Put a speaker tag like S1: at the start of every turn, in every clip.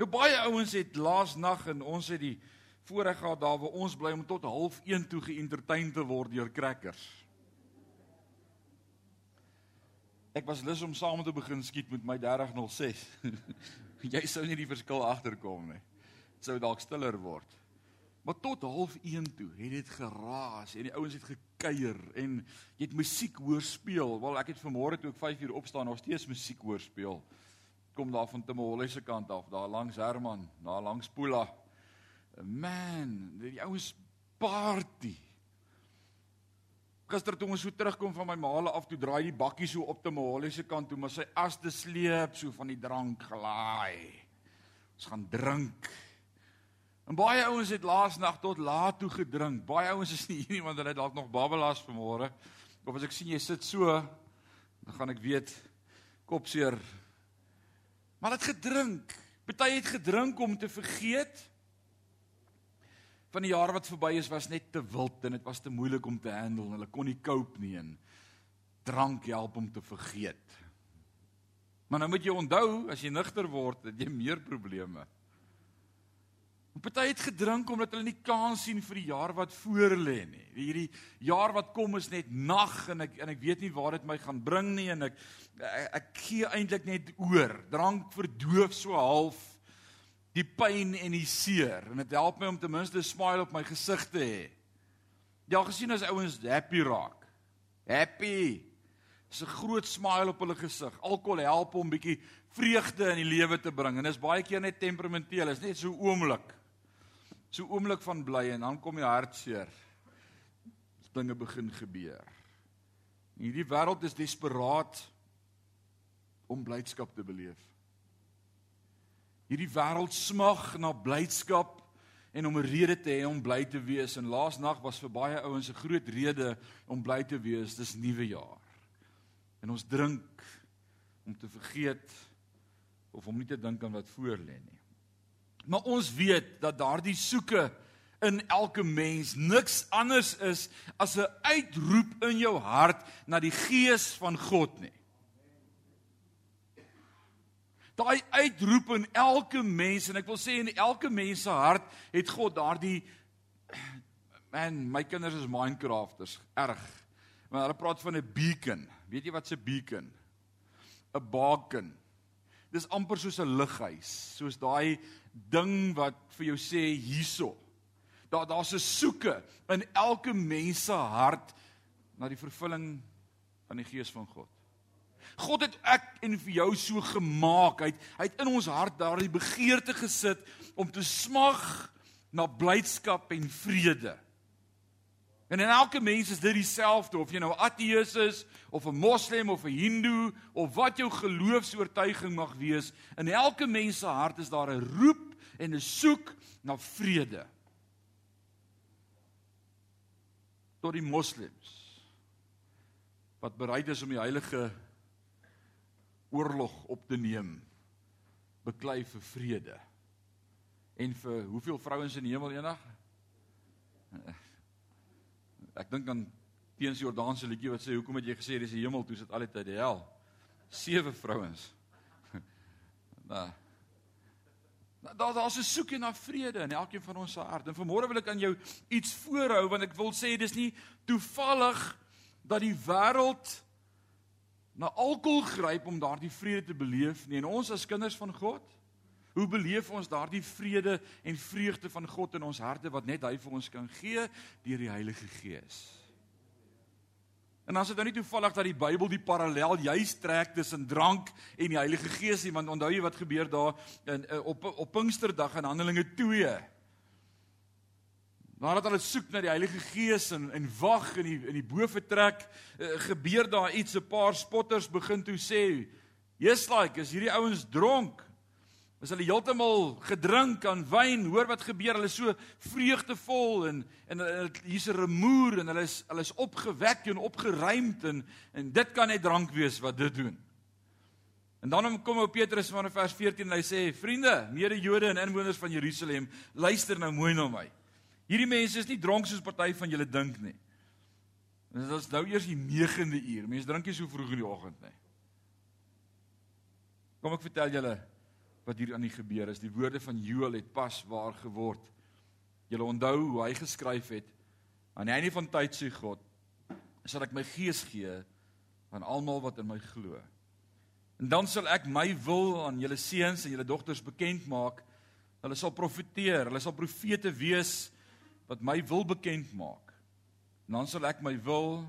S1: Nou baie ouens het laas nag en ons het die voorreg gehad daar waar ons bly om tot 0.30 toe geëntertain te word deur crackers. Ek was lus om saam te begin skiet met my 3006. Jy sou nie die verskil agterkom nie. Dit sou dalk stiller word. Maar tot 0.30 toe het dit geraas en die ouens het gekuier en jy het musiek hoor speel. Wel ek het vanmôre toe ek 5 uur opstaan nog steeds musiek hoor speel. Kom daar van Timolle se kant af, daar langs Herman, daar langs Pula. Man, die ouens party. Gister toe ons so terugkom van my maale af, toe draai die bakkie so op te Mohole se kant toe, maar sy as te sleep so van die drank gelaai. Ons gaan drink. En baie ouens het laasnag tot laat toe gedrink. Baie ouens is nie hier nie want hulle dalk nog babbelas vanmôre. Of as ek sien jy sit so, dan gaan ek weet kopseer. Maar het gedrink. Party het gedrink om te vergeet van die jaar wat verby is was net te wild en dit was te moeilik om te handle. Hulle kon nie cope nie en drank help om te vergeet. Maar nou moet jy onthou as jy nigter word, het jy meer probleme. Party het gedrink omdat hulle nie kans sien vir die jaar wat voor lê nie. Hierdie jaar wat kom is net nag en ek en ek weet nie waar dit my gaan bring nie en ek ek, ek gee eintlik net oor. Drank verdoof so half die pyn en die seer en dit help my om ten minste 'n smile op my gesig te hê. Ja, gesien as ouens happy raak. Happy. 'n groot smile op hulle gesig. Alkohol help om 'n bietjie vreugde in die lewe te bring en dit is baie keer net temperamenteel. Dit is net so oomblik. So oomblik van bly en dan kom die hartseer. Dinge begin gebeur. Hierdie wêreld is desperaat om blydskap te beleef. Hierdie wêreld smag na blydskap en om 'n rede te hê om bly te wees. En laasnag was vir baie ouens 'n groot rede om bly te wees. Dis nuwe jaar. En ons drink om te vergeet of om nie te dink aan wat voor lê nie. Maar ons weet dat daardie soeke in elke mens niks anders is as 'n uitroep in jou hart na die gees van God nie. daai uitroep in elke mens en ek wil sê in elke mens se hart het God daardie man my kinders is minecrafters erg. Maar hulle praat van 'n beacon. Weet jy wat 'n beacon? 'n baken. Dis amper soos 'n lighuis soos daai ding wat vir jou sê hierso daar daar's 'n soeke in elke mens se hart na die vervulling van die gees van God God het ek en vir jou so gemaak. Hy het, hy het in ons hart daardie begeerte gesit om te smag na blydskap en vrede. En in elke mens is dit dieselfde of jy nou ateïs is of 'n moslem of 'n hindoe of wat jou geloofs-oortuiging mag wees, in elke mens se hart is daar 'n roep en 'n soek na vrede. Tot die moslems wat bereid is om die heilige oorlog op te neem beklei vir vrede en vir hoeveel vrouens in die hemel eendag ek dink aan teens Jordaanse liedjie wat sê hoekom het jy gesê dis die hemel toe sit altyd die hel sewe vrouens nou Daar daar's 'n soekie na vrede in elkeen van ons se hart. En vanmôre wil ek aan jou iets voorhou want ek wil sê dis nie toevallig dat die wêreld na alkohol gryp om daardie vrede te beleef nie. En ons as kinders van God, hoe beleef ons daardie vrede en vreugde van God in ons harte wat net hy vir ons kan gee deur die Heilige Gees? En as dit nou nie toevallig dat die Bybel die parallel juis trek tussen drank en die Heilige Gees nie, want onthou jy wat gebeur daar in op op Pinksterdag in Handelinge 2? Nadat hulle soek na die Heilige Gees en en wag in die in die boefretrek, uh, gebeur daar iets. 'n Paar spotters begin toe sê: "Jesus, like, is hierdie ouens dronk? Is hulle heeltemal gedrink aan wyn? Hoor wat gebeur. Hulle is so vreugdevol en en hier's 'n remoer en hulle is hulle is opgewek en opgeruimd en en dit kan net drank wees wat dit doen." En dan kom ou Petrus van vers 14 en hy sê: "Vriende, mede-Jode en inwoners van Jerusalem, luister nou mooi na my." Hierdie mense is nie dronk soos party van julle dink nie. Dit is nou eers die 9de uur. Mense drink nie so vroeg in die oggend nie. Kom ek vertel julle wat hier aan die gebeur is. Die woorde van Joël het pas waar geword. Julle onthou hoe hy geskryf het aan die einde van tyd sê God sal ek my gees gee aan almal wat in my glo. En dan sal ek my wil aan julle seuns en julle dogters bekend maak. Hulle sal profeteer, hulle sal profete wees wat my wil bekend maak. En dan sal ek my wil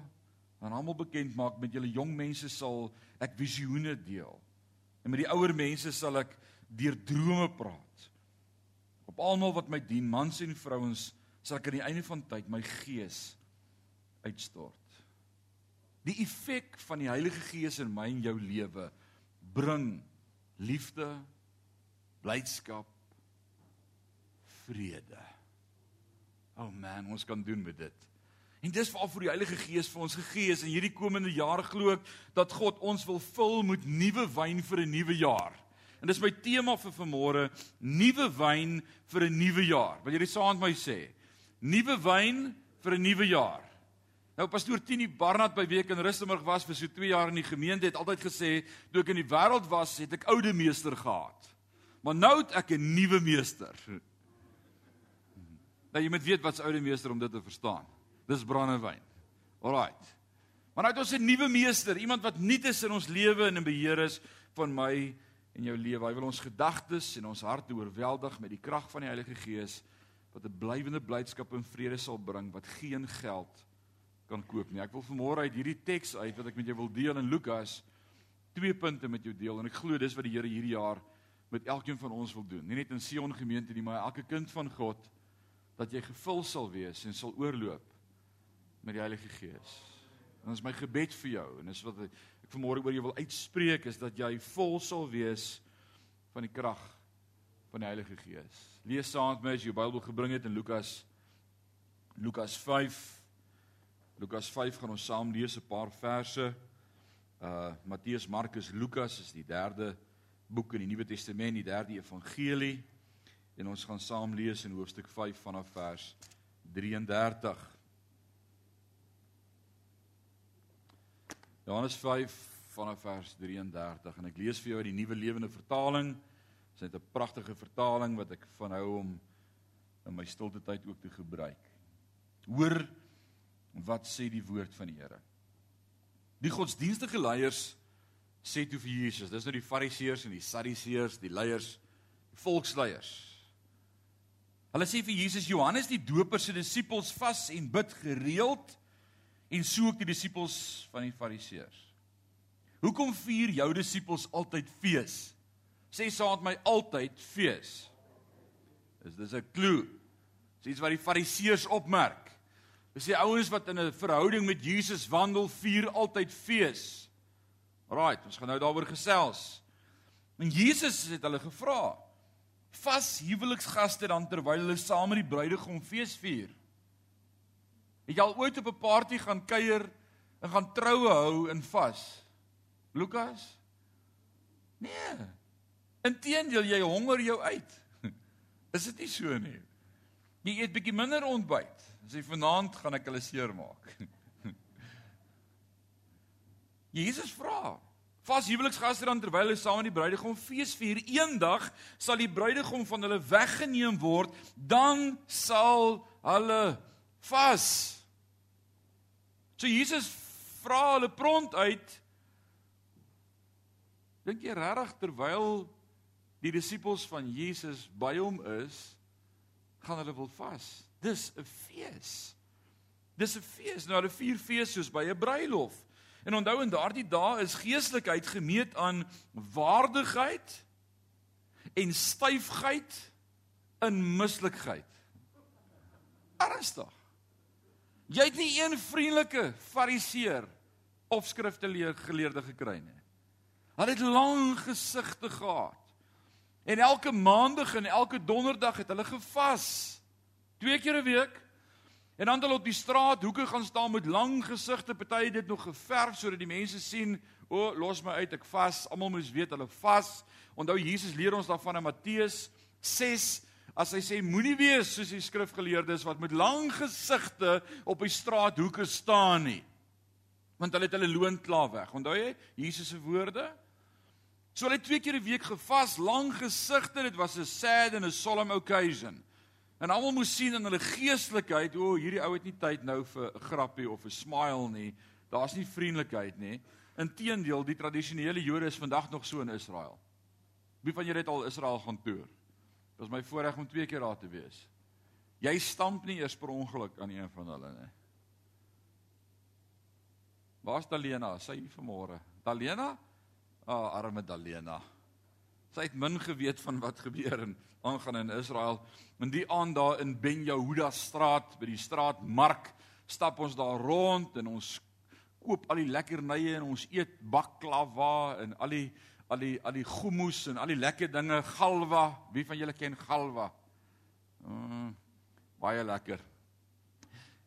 S1: aan almal bekend maak met julle jong mense sal ek visioene deel. En met die ouer mense sal ek deur drome praat. Op almal wat my dien, mans en vrouens, sal ek aan die einde van tyd my gees uitstort. Die effek van die Heilige Gees in my en jou lewe bring liefde, blydskap, vrede. O oh man, ons kan doen met dit. En dis waarvoor die Heilige Gees vir ons gegee is en hierdie komende jaar glo ek dat God ons wil vul met nuwe wyn vir 'n nuwe jaar. En dis my tema vir vanmôre, nuwe wyn vir 'n nuwe jaar. Wil jy dit saam met my sê? Nuwe wyn vir 'n nuwe jaar. Nou pastoor Tini Barnard by week in Rustenburg was vir so 2 jaar in die gemeente het altyd gesê toe ek in die wêreld was, het ek oude meester gehad. Maar nou het ek 'n nuwe meester. Nou jy moet weet wat's oude meester om dit te verstaan. Dis brandewyn. Alraight. Maar nou het ons 'n nuwe meester, iemand wat nuut is in ons lewe en in beheer is van my en jou lewe. Hy wil ons gedagtes en ons harte oorweldig met die krag van die Heilige Gees wat 'n blywende blydskap en vrede sal bring wat geen geld kan koop nie. Ek wil vanmôre uit hierdie teks uit wat ek met jou wil deel in Lukas twee punte met jou deel en ek glo dis wat die Here hierdie jaar met elkeen van ons wil doen. Nie net in Sion gemeente nie, maar elke kind van God dat jy gevul sal wees en sal oorloop met die Heilige Gees. En dit is my gebed vir jou en dis wat ek, vanmôre oor jou wil uitspreek is dat jy vol sal wees van die krag van die Heilige Gees. Lees saam met my as jy jou Bybel gebring het in Lukas Lukas 5 Lukas 5 gaan ons saam lees 'n paar verse. Uh Matteus, Markus, Lukas is die derde boek in die Nuwe Testament, die derde evangelie. En ons gaan saam lees in hoofstuk 5 vanaf vers 33. Johannes 5 vanaf vers 33 en ek lees vir jou uit die nuwe lewende vertaling. Dit is 'n pragtige vertaling wat ek van hou om in my stilte tyd ook te gebruik. Hoor wat sê die woord van die Here. Die godsdienstige leiers sê toe vir Jesus, dis nou die fariseërs en die sadiseërs, die leiers, die volksleiers. Hulle sê vir Jesus Johannes die Doper se disippels vas en bid gereeld en so ook die disippels van die fariseërs. Hoekom vier jou disippels altyd fees? Sê saam met my altyd fees. Is dis 'n klou. Dis iets wat die fariseërs opmerk. Dis die ouens wat in 'n verhouding met Jesus wandel, vier altyd fees. Right, ons gaan nou daaroor gesels. En Jesus het hulle gevra: "Vas huweliksgaste dan terwyl hulle saam met die bruidegom fees vier?" Het jy al ooit op 'n party gaan kuier en gaan troue hou in vas? Lukas? Nee. Inteendeel, jy honger jou uit. Is dit nie so nie? Jy eet bietjie minder ontbyt. As jy vanaand gaan ek hulle seermaak. Jesus vra: "Vas huweliksgaste dan terwyl hulle saam met die bruidegom fees vier, eendag sal die bruidegom van hulle weggeneem word, dan sal hulle vas. So Jesus vra hulle pront uit. Dink jy regtig terwyl die disippels van Jesus by hom is, gaan hulle wil vas? Dis 'n fees. Dis 'n fees. Nou, hulle vier fees soos by 'n bruilof. En onthou in daardie dae is geestelikheid gemeet aan waardigheid en styfheid in mislikheid. Ernstig. Jy het nie een vriendelike fariseer of skrifgeleerde gekry nie. Hulle het lang gesigte gehad. En elke maandag en elke donderdag het hulle gevas. Twee keer 'n week. En dan hulle op die straat hoeke gaan staan met lang gesigte, party het dit nog geverf sodat die mense sien, o, oh, los my uit, ek vas. Almal moet weet hulle vas. Onthou Jesus leer ons daarvan in Matteus 6 As hy sê moenie wees soos die skrifgeleerdes wat met lang gesigte op die straathoeke staan nie. Want hulle het hulle loon klaar weg. Onthou jy Jesus se woorde? So hulle het twee keer 'n week gevas, lang gesigte, dit was 'n sad and a solemn occasion. En almal moes sien in hulle geestelikheid, o, oh, hierdie ou het nie tyd nou vir 'n grappie of 'n smile nie. Daar's nie vriendelikheid nie. Inteendeel, die tradisionele Jode is vandag nog so in Israel. Wie van julle het al Israel gaan toer? Dit was my voorreg om twee keer daar te wees. Jy stamp nie eers per ongeluk aan een van hulle nie. Waar's Dalena? Sy hier vanmôre. Dalena? Ah, oh, arme Dalena. Sy het min geweet van wat gebeur en aangaan in Israel. In die aand daar in Ben Yehuda straat by die straatmark stap ons daar rond en ons koop al die lekkernye en ons eet baklava en al die al die al die hummus en al die lekker dinge galwa. Wie van julle ken galwa? Mm, baie lekker.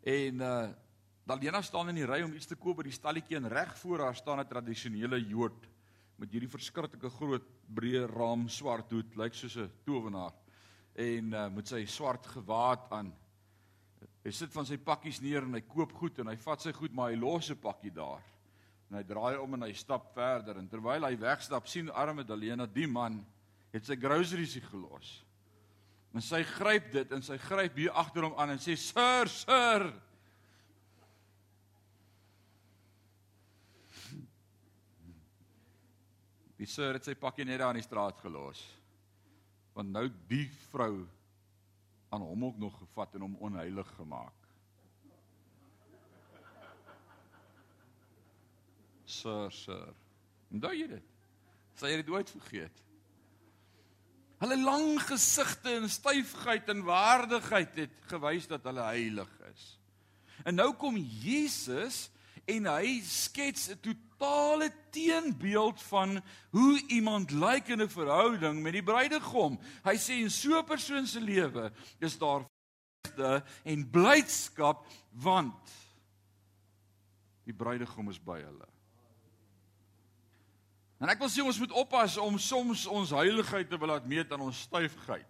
S1: En uh Dalena staan in die ry om iets te koop by die stalletjie en reg voor haar staan 'n tradisionele Jood met hierdie verskriklike groot breë raam swart hoed, lyk soos 'n towenaar. En uh, met sy swart gewaad aan. Hy sit van sy pakkies neer en hy koop goed en hy vat sy goed maar hy los 'n pakkie daar. En hy draai om en hy stap verder en terwyl hy wegstap sien arme Dalena die man het sy groceries gelos. En sy gryp dit en sy gryp hier agter hom aan en sê: "Sir, sir, Die sir het sy pakkie net daar in die straat gelos. Want nou die vrou aan hom ook nog gevat en hom onheilig gemaak. Sir, sir. Onthou jy dit? Sy het dit ooit vergeet. Hulle lang gesigte en styfheid en waardigheid het gewys dat hulle heilig is. En nou kom Jesus en hy skets 'n totale teenbeeld van hoe iemand lyk in 'n verhouding met die bruidegom. Hy sê in so 'n persoon se lewe is daar vreugde en blydskap want die bruidegom is by hulle. En ek wil sê ons moet oppas om soms ons heiligheid te wil laat meet aan ons styfheid.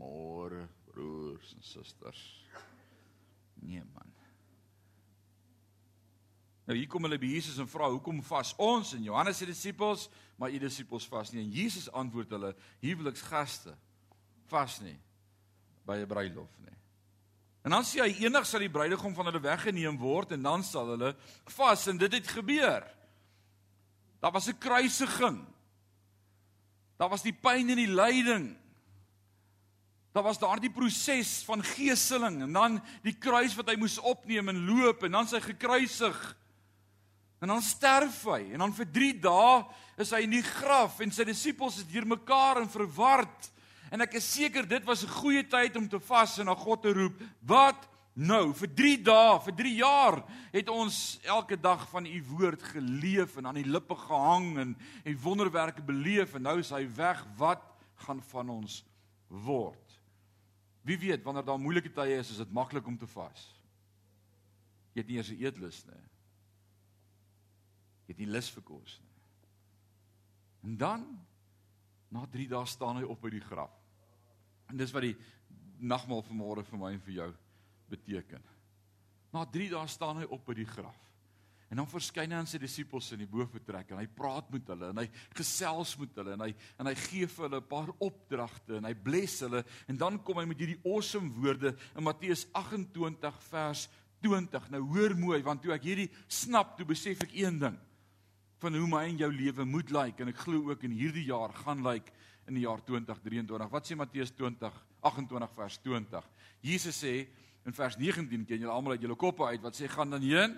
S1: Môre broers en susters. Nee man. Nou hier kom hulle by Jesus en vra hoekom vas ons en Johannes se disippels, maar u disippels vas nie. En Jesus antwoord hulle: Huweliksgaste vas nie by 'n bruilof nie. En dan sê hy eendag sal die bruidegom van hulle weggeneem word en dan sal hulle vas en dit het gebeur. Daar was 'n kruisiging. Daar was die pyn en die lyding. Daar was daardie proses van geeseling en dan die kruis wat hy moes opneem en loop en dan sy gekruisig. En dan sterf hy en dan vir 3 dae is hy in die graf en sy disippels is deurmekaar en verward. En ek is seker dit was 'n goeie tyd om te vas en na God te roep. Wat nou? Vir 3 dae, vir 3 jaar het ons elke dag van u woord geleef en aan die lippe gehang en en wonderwerke beleef en nou is hy weg. Wat gaan van ons word? Wie weet wanneer daar moeilike tye is, is dit maklik om te vas. Jy het nie eers 'n eetlus nie het nie lus vir kos nie. En dan na 3 dae staan hy op by die graf. En dis wat die nagmaal vanmôre vir my en vir jou beteken. Na 3 dae staan hy op by die graf. En dan verskyn hy aan sy disippels in die boefretrek en hy praat met hulle en hy gesels met hulle en hy en hy gee vir hulle 'n paar opdragte en hy bless hulle en dan kom hy met hierdie awesome woorde in Matteus 28 vers 20. Nou hoor mooi want toe ek hierdie snap, toe besef ek een ding van hoe my en jou lewe moet lyk like, en ek glo ook in hierdie jaar gaan lyk like in die jaar 2023. Wat sê Matteus 20 28 vers 20? Jesus sê in vers 19 ken julle almal uit julle koppe uit wat sê gaan dan heen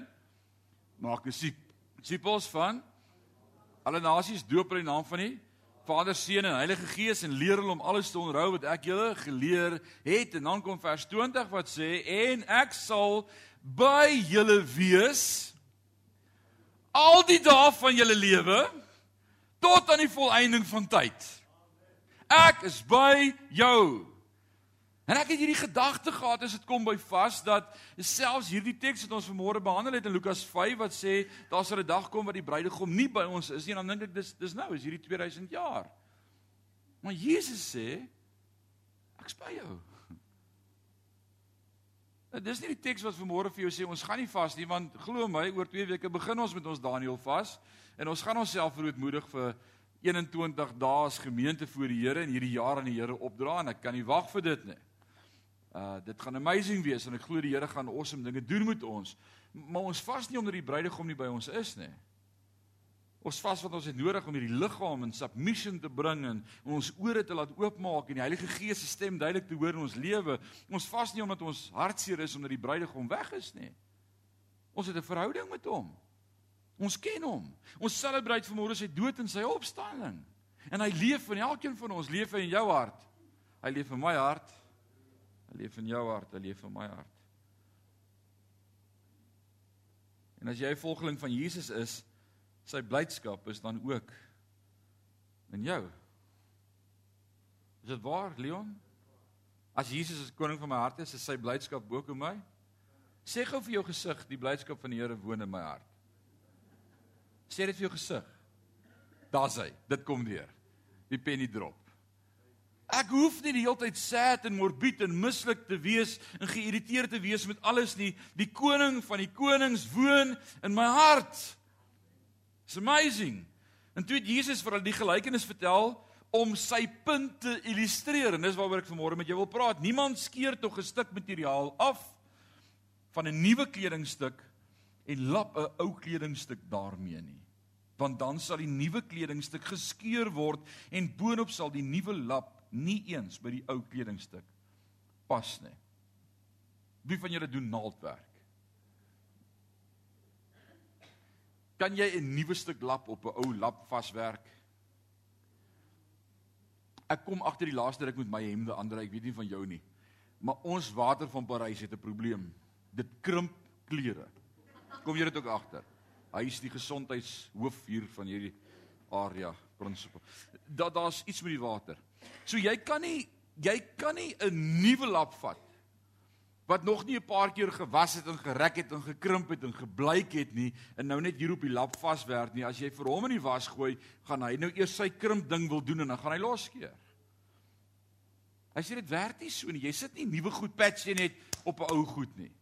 S1: maak disippels van alle nasies doop hulle in naam van die Vader, Seun en Heilige Gees en leer hulle om alles te onthou wat ek julle geleer het en dan kom vers 20 wat sê en ek sal by julle wees al die dae van julle lewe tot aan die volëinding van tyd. Ek is by jou. En ek het hierdie gedagte gehad as dit kom by vas dat selfs hierdie teks wat ons vanmôre behandel het in Lukas 5 wat sê daar sal 'n dag kom wat die bruidegom nie by ons is nie, dan dink ek dis dis nou, is hierdie 2000 jaar. Maar Jesus sê ek's by jou. Nou, dis nie die teks wat vanmôre vir jou sê ons gaan nie vas nie want glo my oor 2 weke begin ons met ons Daniël vas en ons gaan onsself verootmoedig vir 21 dae as gemeente voor die Here en hierdie jaar aan die Here opdra en ek kan nie wag vir dit nie. Uh dit gaan amazing wees en ek glo die Here gaan awesome dinge doen met ons. Maar ons vas nie omdat die bruidegom nie by ons is nie. Ons vas wat ons het nodig om hierdie liggaam in submission te bring en ons ore te laat oopmaak en die Heilige Gees se stem duidelik te hoor in ons lewe. Ons vas nie omdat ons hartseer is omdat die bruidegom weg is nie. Ons het 'n verhouding met hom. Ons ken hom. Ons celebrate vanmôre sy dood en sy opstanding. En hy leef in elkeen van ons, leef in jou hart. Hy leef in my hart. Hy leef in jou hart, hy leef in my hart. En as jy 'n volgeling van Jesus is, sy blydskap is dan ook in jou. Is dit waar, Leon? As Jesus as koning van my hart is, is sy blydskap ook in my. Sê gou vir jou gesig, die blydskap van die Here woon in my hart. Sê dit vir jou gesig. Daar's hy. Dit kom weer. Die penny drop. Ek hoef nie die hele tyd sad en morbied en mislik te wees en geïrriteerd te wees met alles nie. Die koning van die konings woon in my hart. It's amazing. En toe het Jesus vir hulle die gelykenis vertel om sy punt te illustreer en dis waaroor ek vanmôre met jou wil praat. Niemand skeur tog 'n stuk materiaal af van 'n nuwe kledingstuk en lap 'n ou kledingstuk daarmee nie. Want dan sal die nuwe kledingstuk geskeur word en boonop sal die nuwe lap nie eens by die ou kledingstuk pas nie. Wie van julle doen naaldwerk? Kan jy 'n nuwe stuk lap op 'n ou lap vaswerk? Ek kom agter die laaste ruk met my hemde ander, ek weet nie van jou nie. Maar ons water van Parys het 'n probleem. Dit krimp klere. Kom jy dit ook agter? Hy is die gesondheidshoof hier van hierdie area prinsipal. Dat daar's iets met die water. So jy kan nie jy kan nie 'n nuwe lap vat wat nog nie 'n paar keer gewas het en gerek het en gekrimp het en gebleik het nie en nou net hier op die lap vaswerk nie. As jy vir hom in die was gooi, gaan hy nou eers sy krimp ding wil doen en dan gaan hy losskeer. Hy sê dit werk nie so nie. Jy sit nie nuwe goed patch jy net op 'n ou goed nie.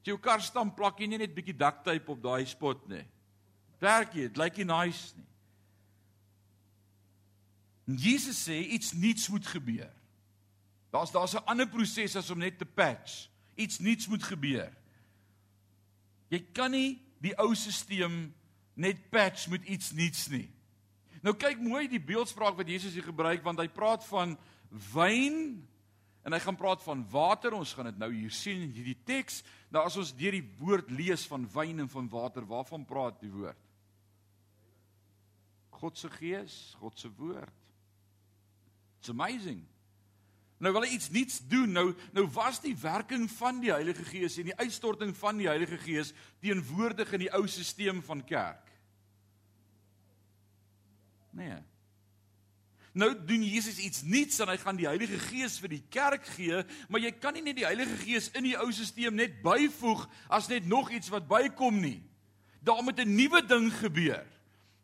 S1: As jy jou kar stamp plak jy nie net bietjie duct tape op daai spot nie. Werk jy, dit lyk nie nice nie. En Jesus sê iets nuuts moet gebeur. Daar's daar's 'n ander proses as om net te patch. Iets nuuts moet gebeur. Jy kan nie die ou stelsel net patch met iets nuuts nie. Nou kyk mooi die beeldspraak wat Jesus hier gebruik want hy praat van wyn En hy gaan praat van water. Ons gaan dit nou hier sien in hierdie teks. Nou as ons deur die woord lees van wyn en van water, waarvan praat die woord? God se gees, God se woord. It's amazing. Nou wil hy iets nuuts doen. Nou nou was die werking van die Heilige Gees en die uitstorting van die Heilige Gees teenwoordig in die ou stelsel van kerk. Nee. Nou doen Jesus iets nuuts en hy gaan die Heilige Gees vir die kerk gee, maar jy kan nie net die Heilige Gees in die ou stelsel net byvoeg as net nog iets wat bykom nie. Daar moet 'n nuwe ding gebeur.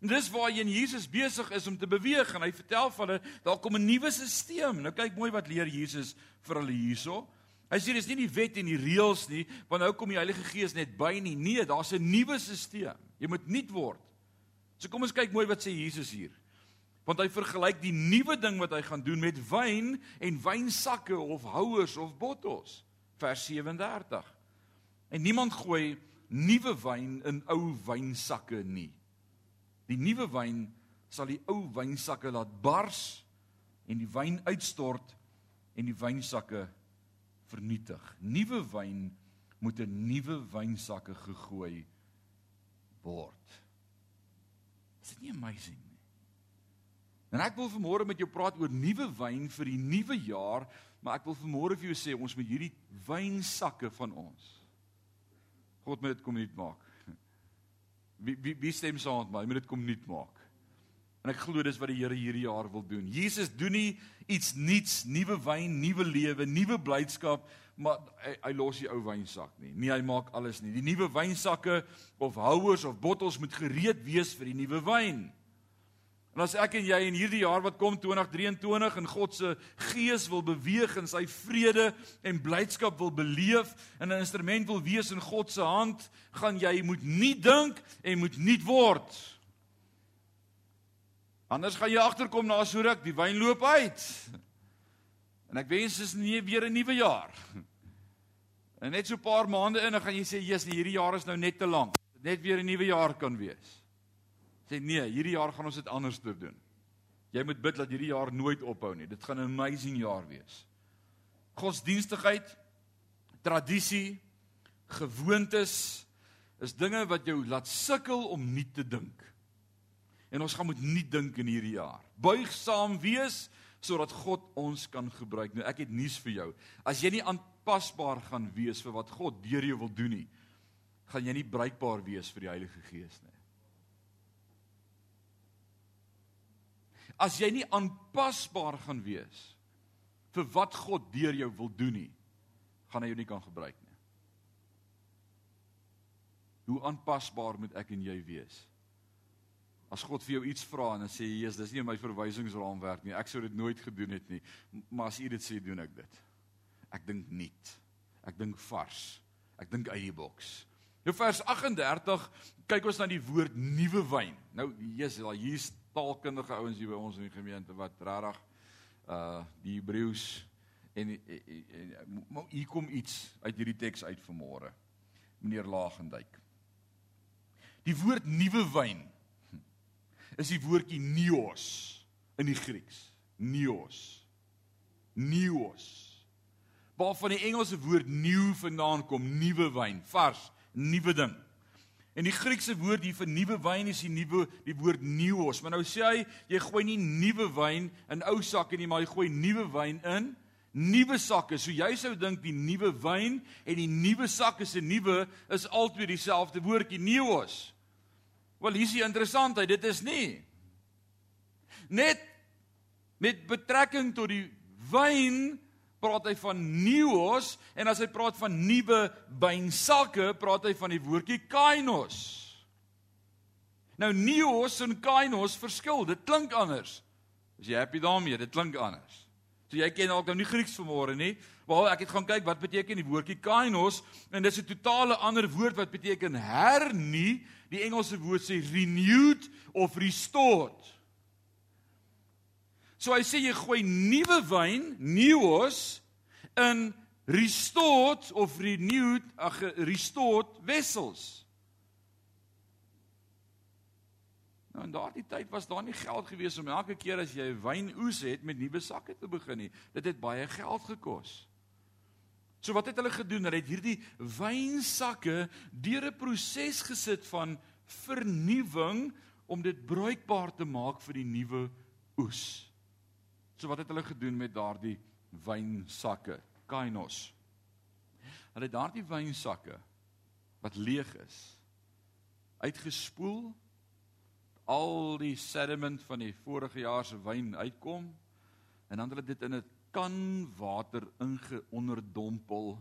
S1: En dis waar jy in Jesus besig is om te beweeg en hy vertel van hulle daar kom 'n nuwe stelsel. Nou kyk mooi wat leer Jesus vir hulle hierso. Hy sê dis nie die wet en die reëls nie, want nou kom die Heilige Gees net by nie. Nee, daar's 'n nuwe stelsel. Jy moet nuut word. So kom ons kyk mooi wat sê Jesus hier want hy vergelyk die nuwe ding wat hy gaan doen met wyn en wynsakke of houers of bottels vers 37 en niemand gooi nuwe wyn in ou wynsakke nie die nuwe wyn sal die ou wynsakke laat bars en die wyn uitstort en die wynsakke vernietig. Nuwe wyn moet in nuwe wynsakke gegooi word. Is dit nie amazing En ek wil vanmôre met jou praat oor nuwe wyn vir die nuwe jaar, maar ek wil vanmôre vir jou sê ons moet hierdie wynsakke van ons God moet dit kom nuut maak. Wie wie wie stem saam met my? Hy moet dit kom nuut maak. En ek glo dis wat die Here hierdie jaar wil doen. Jesus doen nie iets nuuts, nuwe wyn, nuwe lewe, nuwe blydskap, maar hy, hy los die ou wynsak nie. Nee, hy maak alles nie. Die nuwe wynsakke of houers of bottels moet gereed wees vir die nuwe wyn. En as ek en jy in hierdie jaar wat kom 2023 in God se gees wil beweeg en sy vrede en blydskap wil beleef en 'n instrument wil wees in God se hand, gaan jy moet nie dink en moet nie word. Anders gaan jy agterkom na so ruk, die wyn loop uit. En ek wens dit is nie weer 'n nuwe jaar. En net so 'n paar maande in, dan gaan jy sê, "Jesus, hierdie jaar is nou net te lank. Net weer 'n nuwe jaar kan wees." Sê nee, hierdie jaar gaan ons dit anders doen. Jy moet bid dat hierdie jaar nooit ophou nie. Dit gaan 'n amazing jaar wees. Godsdienstigheid, tradisie, gewoontes is dinge wat jou laat sukkel om nie te dink. En ons gaan moet nie dink in hierdie jaar. Buigsaam wees sodat God ons kan gebruik. Nou ek het nuus vir jou. As jy nie aanpasbaar gaan wees vir wat God deur jou wil doen nie, gaan jy nie bruikbaar wees vir die Heilige Gees nie. As jy nie aanpasbaar gaan wees vir wat God deur jou wil doen nie, gaan hy jou nie kan gebruik nie. Hoe aanpasbaar moet ek en jy wees? As God vir jou iets vra en dan sê jy, "Jesus, dis nie my verwysingsraamwerk nie. Ek sou dit nooit gedoen het nie, maar as U dit sê, doen ek dit." Ek dink nuut. Ek dink vars. Ek dink uit die boks. Nou vers 38, kyk ons na die woord nuwe wyn. Nou, Jesus, hier's taalkundige ouens hier by ons in die gemeente wat regtig uh die Hebreëus en, en, en, en hier kom iets uit hierdie teks uit vanmôre. Meneer Laagendijk. Die woord nuwe wyn is die woordjie neos in die Grieks. Neos. Neos. Waarvan die Engelse woord new vandaan kom, nuwe wyn, vars, nuwe ding. En die Griekse woord hier vir nuwe wyn is die nuwe die woord neos. Maar nou sê hy, jy gooi nie nuwe wyn in ou sakke nie, maar jy gooi nuwe wyn in nuwe sakke. So jy sou dink die nuwe wyn en die nuwe sakke se nuwe is altyd dieselfde woordjie neos. Wel hier is die interessantheid, dit is nie net met betrekking tot die wyn praat hy van neos en as hy praat van nuwe wynsakke praat hy van die woordjie kainos. Nou neos en kainos verskil, dit klink anders. Is jy happy daarmee? Dit klink anders. So jy ken dalk nou nie Grieks vanmôre nie. Waar ek het gaan kyk wat beteken die woordjie kainos en dis 'n totale ander woord wat beteken hernie Die Engelse woord sê renewed of restored. So hy sê jy gooi nuwe wyn, neos in restored of renewed, ag restored wessels. Nou in daardie tyd was daar nie geld gewees om elke keer as jy 'n wynoes het met nuwe sakke te begin nie. Dit het baie geld gekos. So wat het hulle gedoen? Hulle het hierdie wynsakke deur 'n proses gesit van vernuwing om dit bruikbaar te maak vir die nuwe oes. So wat het hulle gedoen met daardie wynsakke? Kainos. Hulle het daardie wynsakke wat leeg is uitgespoel al die sediment van die vorige jaar se wyn uitkom en dan hulle dit in 'n kan water ingeonderdompel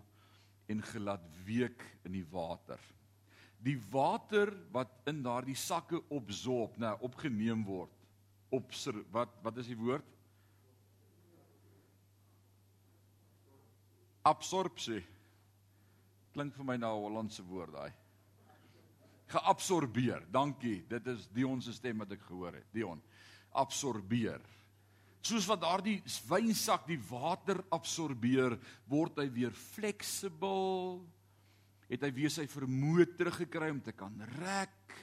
S1: en gelaat week in die water. Die water wat in daardie sakke opsorb, nou opgeneem word. Op wat wat is die woord? Absorpsie. Klink vir my na 'n Hollandse woord daai. Geabsorbeer. Dankie. Dit is Dion se stem wat ek gehoor het. Dion. Absorbeer. Soos wat daardie wynsak die water absorbeer, word hy weer fleksibel. Het hy weer sy vermoë teruggekry om te kan rek.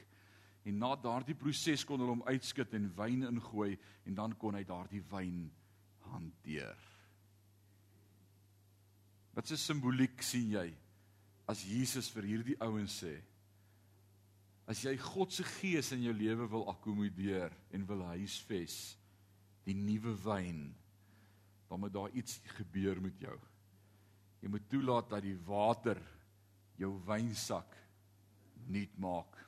S1: En na daardie proses kon hulle hom uitskit en wyn ingooi en dan kon hy daardie wyn hanteer. Wat 'n simboliek sien jy as Jesus vir hierdie ouens sê: As jy God se gees in jou lewe wil akkommodeer en wil huisves, die nuwe wyn, dan moet daar iets gebeur met jou. Jy moet toelaat dat die water jou wynsak nuut maak.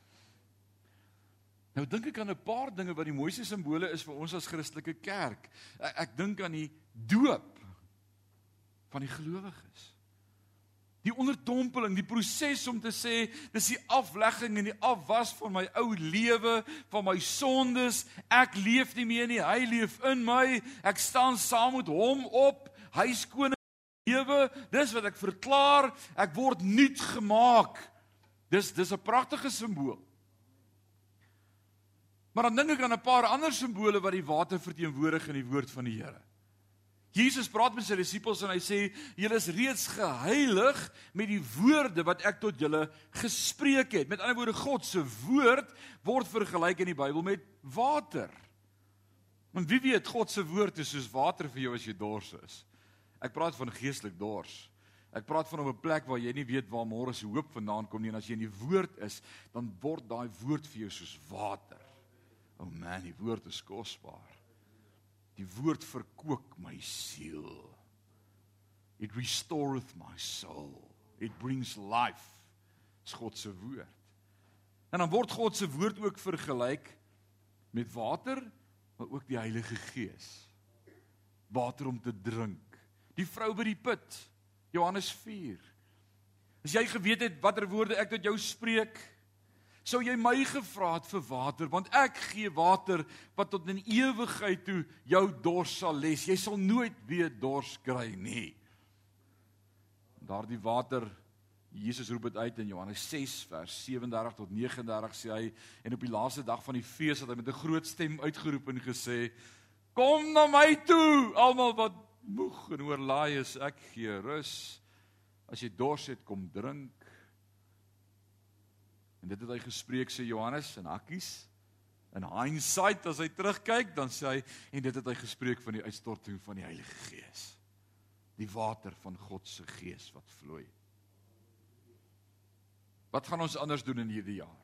S1: Nou dink ek aan 'n paar dinge wat die mooiste simbole is vir ons as Christelike kerk. Ek, ek dink aan die doop van die gelowiges. Die onderdompeling, die proses om te sê dis die aflegging en die afwas van my ou lewe, van my sondes. Ek leef nie meer nie, hy leef in my. Ek staan saam met hom op. Hy skoon lewe. Dis wat ek verklaar. Ek word nuut gemaak. Dis dis 'n pragtige simbool. Maar dan dink ek aan 'n paar ander simbole wat die water verteenwoordig in die woord van die Here. Jesus praat met sy disippels en hy sê julle is reeds geheilig met die woorde wat ek tot julle gespreek het. Met ander woorde God se woord word vergelyk in die Bybel met water. Want wie weet God se woord is soos water vir jou as jy dors is. Ek praat van geestelik dors. Ek praat van 'n plek waar jy nie weet waar môre se hoop vandaan kom nie en as jy in die woord is, dan word daai woord vir jou soos water. O oh man, die woord is kosbaar. Die woord verkoop my siel. It restoreth my soul. It brings life. Dis God se woord. En dan word God se woord ook vergelyk met water, maar ook die Heilige Gees. Water om te drink. Die vrou by die put. Johannes 4. As jy geweet het watter woorde ek tot jou spreek, sou jy my gevra het vir water? Want ek gee water wat tot in ewigheid toe jou dors sal les. Jy sal nooit weer dors kry nie. Daardie water Jesus roep dit uit in Johannes 6 vers 37 tot 39 sê hy. En op die laaste dag van die fees het hy met 'n groot stem uitgeroep en gesê kom na my toe almal wat moeg en oorlaai is. Ek gee rus. As jy dors het kom drink En dit het hy gespreek sê Johannes in Hakkies. In hindsight as hy terugkyk, dan sê hy en dit het hy gespreek van die uitstorting van die Heilige Gees. Die water van God se Gees wat vloei. Wat gaan ons anders doen in hierdie jaar?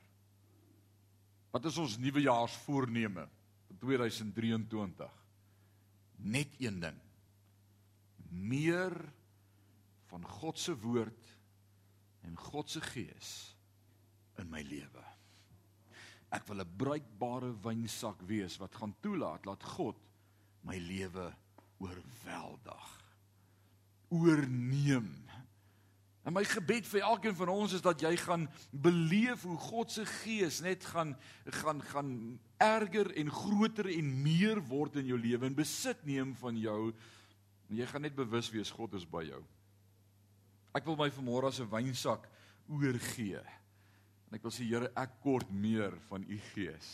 S1: Wat is ons nuwejaarsvoorneme vir 2023? Net een ding. Meer van God se woord en God se Gees in my lewe. Ek wil 'n bruikbare wynsak wees wat gaan toelaat dat God my lewe oorweldig. Oorneem. En my gebed vir elkeen van ons is dat jy gaan beleef hoe God se gees net gaan gaan gaan erger en groter en meer word in jou lewe en besit neem van jou. En jy gaan net bewus wees God is by jou. Ek wil my vanmôre as 'n wynsak oorgee. En ek wil sê Here, ek kort meer van u gees.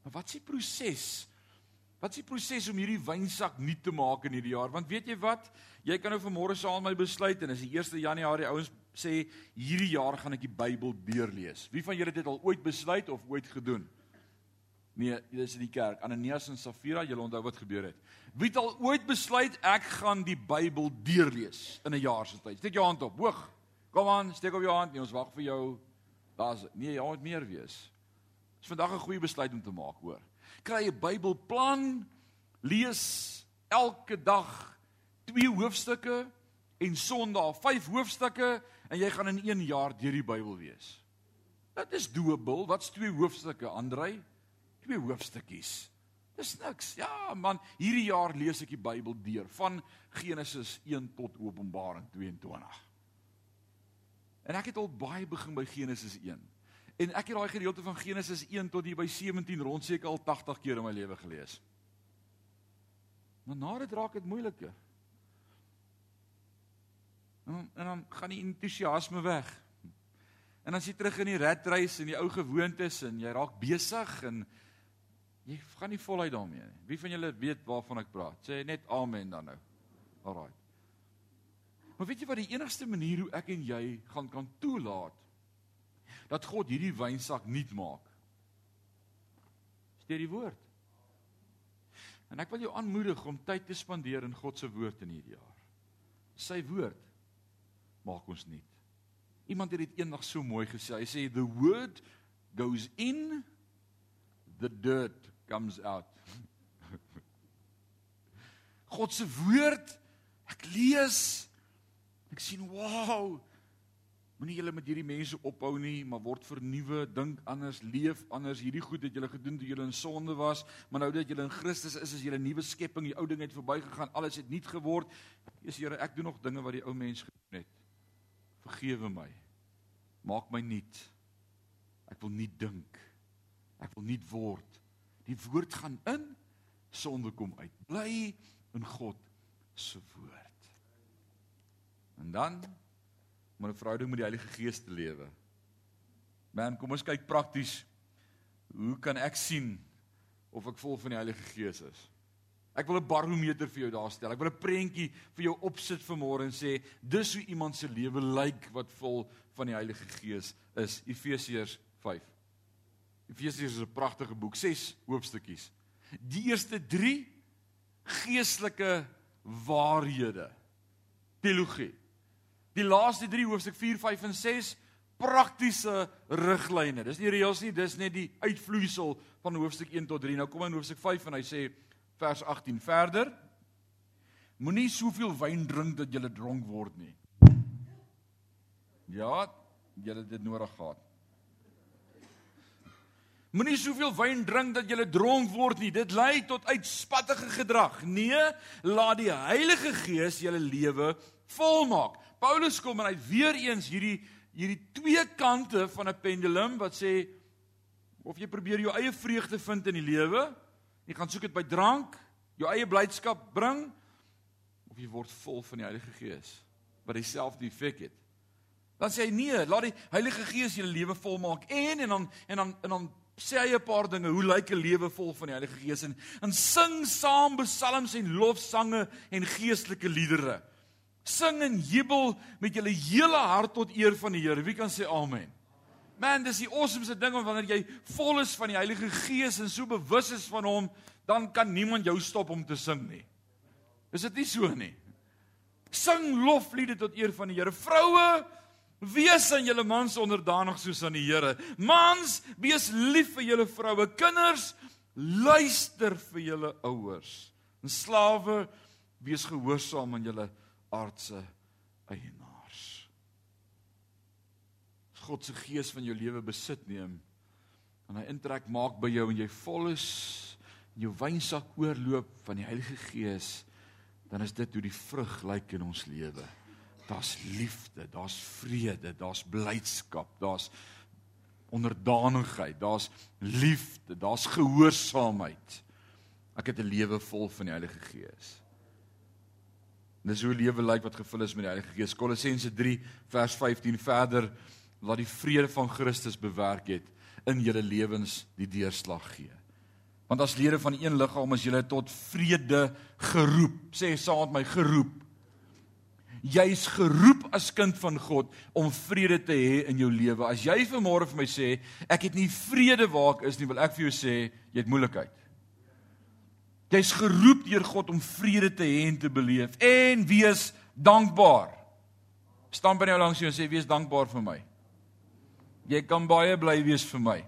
S1: Maar wat is die proses? Wat is die proses om hierdie wynsak nuut te maak in hierdie jaar? Want weet jy wat? Jy kan nou vanmôre saam met my besluit en as die 1 Januarie ouens sê hierdie jaar gaan ek die Bybel deurlees. Wie van julle het dit al ooit besluit of ooit gedoen? Nee, dis in die kerk. Ananias en Safira, julle onthou wat gebeur het. Wie het al ooit besluit ek gaan die Bybel deurlees in 'n jaar se tyd? Steek jou hand op, hoog. Kom aan, steek op jou hand. Nee, ons wag vir jou. Daar's nee, jy moet meer wees. Dis vandag 'n goeie besluit om te maak, hoor. Kry 'n Bybelplan, lees elke dag twee hoofstukke en Sondag vyf hoofstukke en jy gaan in 1 jaar deur die Bybel wees. Dit is doable. Wat's twee hoofstukke, Andrei? Twee hoofstukkies. Dis niks. Ja, man, hierdie jaar lees ek die Bybel deur van Genesis 1 tot Openbaring 22. En ek het al baie begin by Genesis 1. En ek het daai gedeelte van Genesis 1 tot hier by 17 rond seker al 80 keer in my lewe gelees. Maar na dit raak dit moeiliker. En, en dan gaan die entoesiasme weg. En dan as jy terug in die rat race en die ou gewoontes en jy raak besig en jy gaan nie voluit daarmee nie. Wie van julle weet waarvan ek praat? Sê net amen dan nou. Alraai. Maar weet jy wat die enigste manier hoe ek en jy gaan kan toelaat dat God hierdie wynsak nuut maak? Steer die woord. En ek wil jou aanmoedig om tyd te spandeer in God se woord in hierdie jaar. Sy woord maak ons nuut. Iemand het dit eendag so mooi gesê. Hy sê the word goes in the dirt comes out. God se woord ek lees Ek sien, wow. Moenie julle met hierdie mense ophou nie, maar word vernuwe, dink anders, leef anders. Hierdie goed het julle gedoen toe julle in sonde was, maar nou dat julle in Christus is, is julle nuwe skepping. Die ou ding het verbygegaan, alles het nuut geword. Jesus Here, ek doen nog dinge wat die ou mens gedoen het. Vergewe my. Maak my nuut. Ek wil nie dink. Ek wil nie word. Die woord gaan in, sonde kom uit. Bly in God se woord. En dan om 'n verhouding met die Heilige Gees te lewe. Man, kom ons kyk prakties. Hoe kan ek sien of ek vol van die Heilige Gees is? Ek wil 'n barometer vir jou daar stel. Ek wil 'n prentjie vir jou opsit vanmôre en sê dis hoe iemand se lewe lyk wat vol van die Heilige Gees is. Efesiërs 5. Efesiërs is 'n pragtige boek, 6 hoofstukkies. Die eerste 3 geestelike waarhede. Teologie. Die laaste 3 hoofstuk 4, 5 en 6 praktiese riglyne. Dis nie reëls nie, dis net die uitvloeisel van hoofstuk 1 tot 3. Nou kom in hoofstuk 5 en hy sê vers 18 verder. Moenie soveel wyn drink dat jy dronk word nie. Ja, jy het dit nodig gehad. Moenie soveel wyn drink dat jy dronk word nie. Dit lei tot uitspattige gedrag. Nee, laat die Heilige Gees jou lewe volmaak. Paulus kom en hy weer eens hierdie hierdie twee kante van 'n pendulum wat sê of jy probeer jou eie vreugde vind in die lewe, jy gaan soek dit by drank, jou eie blydskap bring of jy word vol van die Heilige Gees wat dieselfde effek het. Dan sê hy nee, laat die Heilige Gees jou lewe volmaak en en dan en dan en dan sê hy 'n paar dinge hoe lyk 'n lewe vol van die Heilige Gees en en sing saam psalms en lofsange en geestelike liedere. Sing en jubel met julle hele hart tot eer van die Here. Wie kan sê amen? Man, dis die awesomeste ding wanneer jy vol is van die Heilige Gees en so bewus is van hom, dan kan niemand jou stop om te sing nie. Is dit nie so nie? Sing lofliede tot eer van die Here. Vroue, wees aan julle mans onderdanig soos aan die Here. Mans, wees lief vir julle vroue. Kinders, luister vir julle ouers. En slawe, wees gehoorsaam aan julle aardse eienaars. As God se gees van jou lewe besit neem en hy intrek maak by jou en jy vol is en jou wynsak oorloop van die Heilige Gees, dan is dit hoe die vrug lyk in ons lewe. Daar's liefde, daar's vrede, daar's blydskap, daar's onderdanigheid, daar's liefde, daar's gehoorsaamheid. Ek het 'n lewe vol van die Heilige Gees. Dis hoe lewe lyk wat gevul is met die Heilige Gees. Kolossense 3 vers 15 verder laat die vrede van Christus bewerk het in julle lewens die deurslag gee. Want as lede van een liggaam is julle tot vrede geroep. Sê saam met my geroep. Jy's geroep as kind van God om vrede te hê in jou lewe. As jy vanmôre vir my sê ek het nie vrede waar ek is nie, wil ek vir jou sê jy het moeilikheid. Jy's geroep deur God om vrede te hê en te beleef en wees dankbaar. Staan by jou langs jou en sê wees dankbaar vir my. Jy kan baie bly wees vir my.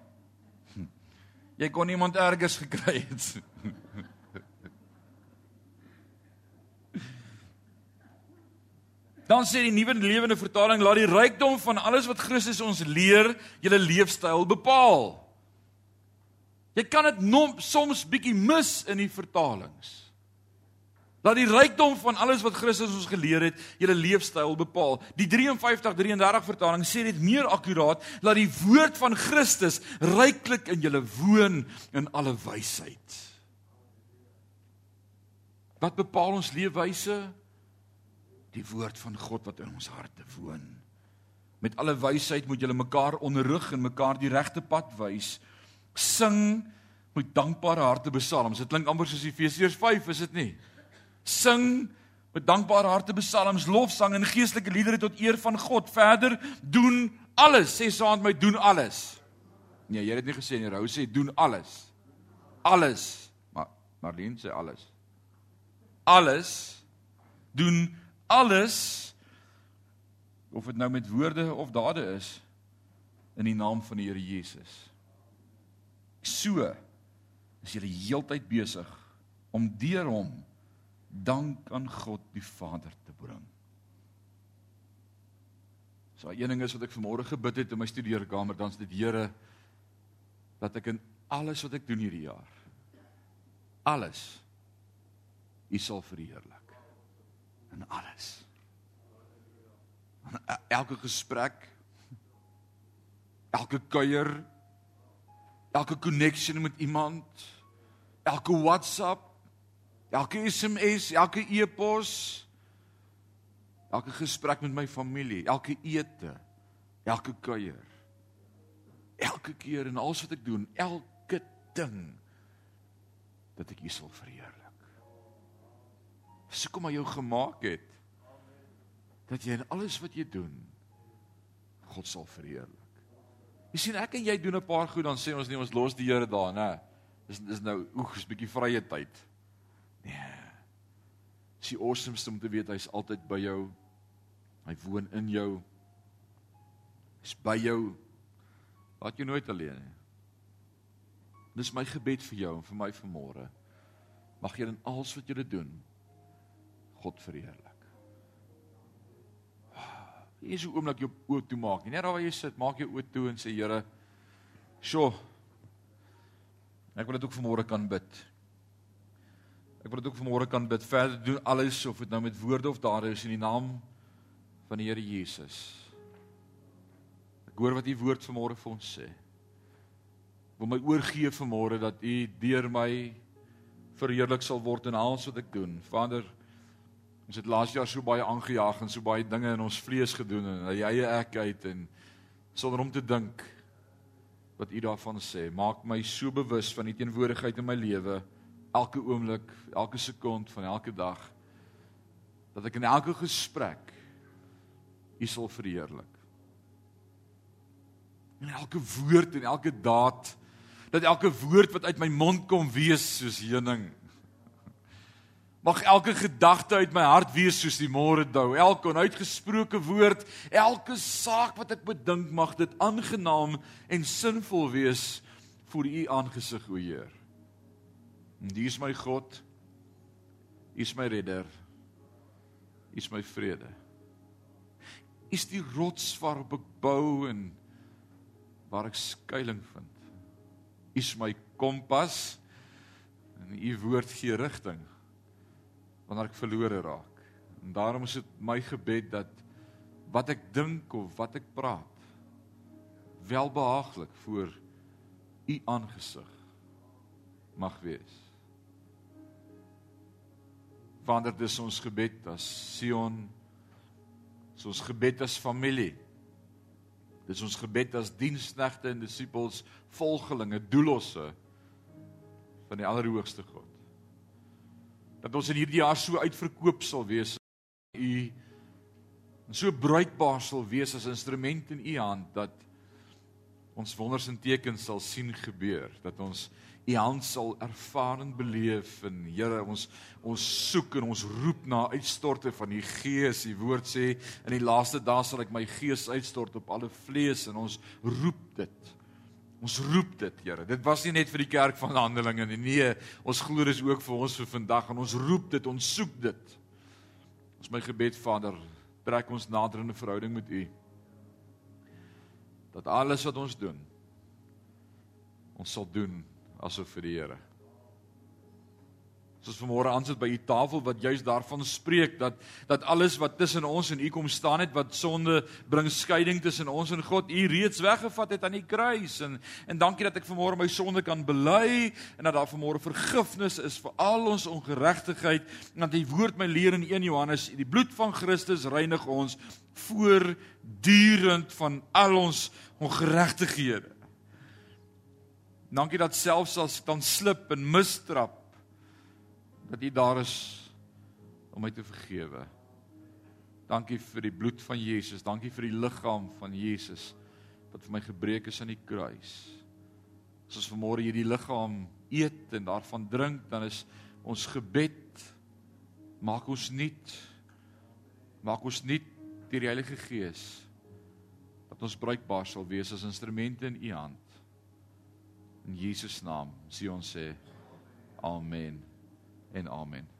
S1: Jy kon iemand ergers gekry het. Dan sê die nuwe lewende vertaling laat die rykdom van alles wat Christus ons leer, julle leefstyl bepaal. Jy kan dit soms bietjie mis in die vertalings. Laat die rykdom van alles wat Christus ons geleer het, julle leefstyl bepaal. Die 53:33 vertaling sê dit meer akkuraat, laat die woord van Christus ryklik in julle woon in alle wysheid. Wat bepaal ons leefwyse? Die woord van God wat in ons harte woon. Met alle wysheid moet julle mekaar onderrig en mekaar die regte pad wys sing met dankbare harte psalms. Dit klink amper soos Efesiërs 5, is dit nie? Sing met dankbare harte psalms, lofsang en geestelike liedere tot eer van God. Verder doen alles, sê met my doen alles. Nee, jy het dit nie gesê nie. Rou sê doen alles. Alles. Maar Marlene sê alles. Alles doen alles of dit nou met woorde of dade is in die naam van die Here Jesus. So is jy heeltyd besig om deur hom dank aan God die Vader te bring. So een ding is wat ek vanmôre gebid het in my studeerkamer, dan's dit Here dat ek in alles wat ek doen hierdie jaar alles U sal verheerlik. In alles. elke gesprek, elke kuier, elke connection met iemand, elke WhatsApp, elke SMS, elke e-pos, elke gesprek met my familie, elke ete, elke kuier. Elke keer en alles wat ek doen, elke ding dat ek U sal verheerlik. Dis hoekom hy jou gemaak het dat jy in alles wat jy doen God sal verheerlik. Jy sien ek en jy doen 'n paar goed dan sê ons nee ons los die Here daar, nê. Dis dis nou oeg, 'n bietjie vrye tyd. Nee. Dis die awesomeste om te weet hy's altyd by jou. Hy woon in jou. Hy's by jou. Laat jou nooit alleen nie. Dis my gebed vir jou en vir my vanmôre. Mag jy in alles wat jy doen God verheerlik. Hier is 'n oomblik jou oë toe maak. Net daar waar jy sit, maak jou oë toe en sê Here, "Sjoe. Ek wil dit ook vanmôre kan bid." Ek wil dit ook vanmôre kan bid. Verder doen alles of dit nou met woorde of dade is in die naam van die Here Jesus. Ek hoor wat u woord vanmôre vir ons sê. Ek wil my oorgee vanmôre dat u deur my verheerlik sal word in alles wat ek doen. Vader, Ons het laas jaar so baie aangejaag en so baie dinge in ons vlees gedoen en hy eie ek uit en sonder om te dink wat u daarvan sê. Maak my so bewus van die teenwoordigheid in my lewe elke oomblik, elke sekond van elke dag dat ek in elke gesprek u sal verheerlik. In elke woord en elke daad dat elke woord wat uit my mond kom wees soos heuning Mag elke gedagte uit my hart wees soos die môre dou. Elke onuitgesproke woord, elke saak wat ek bedink, mag dit aangenaam en sinvol wees voor U aangesig, o Heer. En U is my God. U is my redder. U is my vrede. U is die rots waarop ek bou en waar ek skuilings vind. U is my kompas en U woord gee rigting wanneer ek verlore raak. En daarom is dit my gebed dat wat ek dink of wat ek praat welbehaaglik voor u aangesig mag wees. Vader, dis ons gebed as Sion. Dis ons gebed as familie. Dis ons gebed as diensknegte en disippels, volgelinge, doelosse van die Allerhoogste God dat ons in hierdie jaar so uitverkoop sal wees u en so bruikbaar sal wees as instrument in u hand dat ons wonders en tekens sal sien gebeur dat ons u hand sal ervaar en beleef en Here ons ons soek en ons roep na uitstorte van u gees. U woord sê in die laaste dae sal ek my gees uitstort op alle vlees en ons roep dit Ons roep dit, Here. Dit was nie net vir die kerk van Handelinge nie. Nee, ons glo dis ook vir ons vir vandag en ons roep dit, ons soek dit. Ons my gebed, Vader, trek ons nader in 'n verhouding met U. Dat alles wat ons doen, ons sal doen asof vir die Here. Soos vanmôre aansit by u tafel wat juis daarvan spreek dat dat alles wat tussen ons en u kom staan het wat sonde bring skeiding tussen ons en God, u reeds weggevat het aan die kruis en en dankie dat ek vanmôre my sonde kan bely en dat daar vanmôre vergifnis is vir al ons ongeregtigheid en dat die woord my leer in 1 Johannes die bloed van Christus reinig ons voortdurend van al ons ongeregtighede. Dankie dat selfs as dan slip en mistrap dat U daar is om my te vergewe. Dankie vir die bloed van Jesus, dankie vir die liggaam van Jesus wat vir my gebreek is aan die kruis. As ons vanmôre hierdie liggaam eet en daarvan drink, dan is ons gebed maak ons nuut. Maak ons nuut deur die Heilige Gees dat ons bruikbaar sal wees as instrumente in U hand. In Jesus naam sê ons sê amen en amen.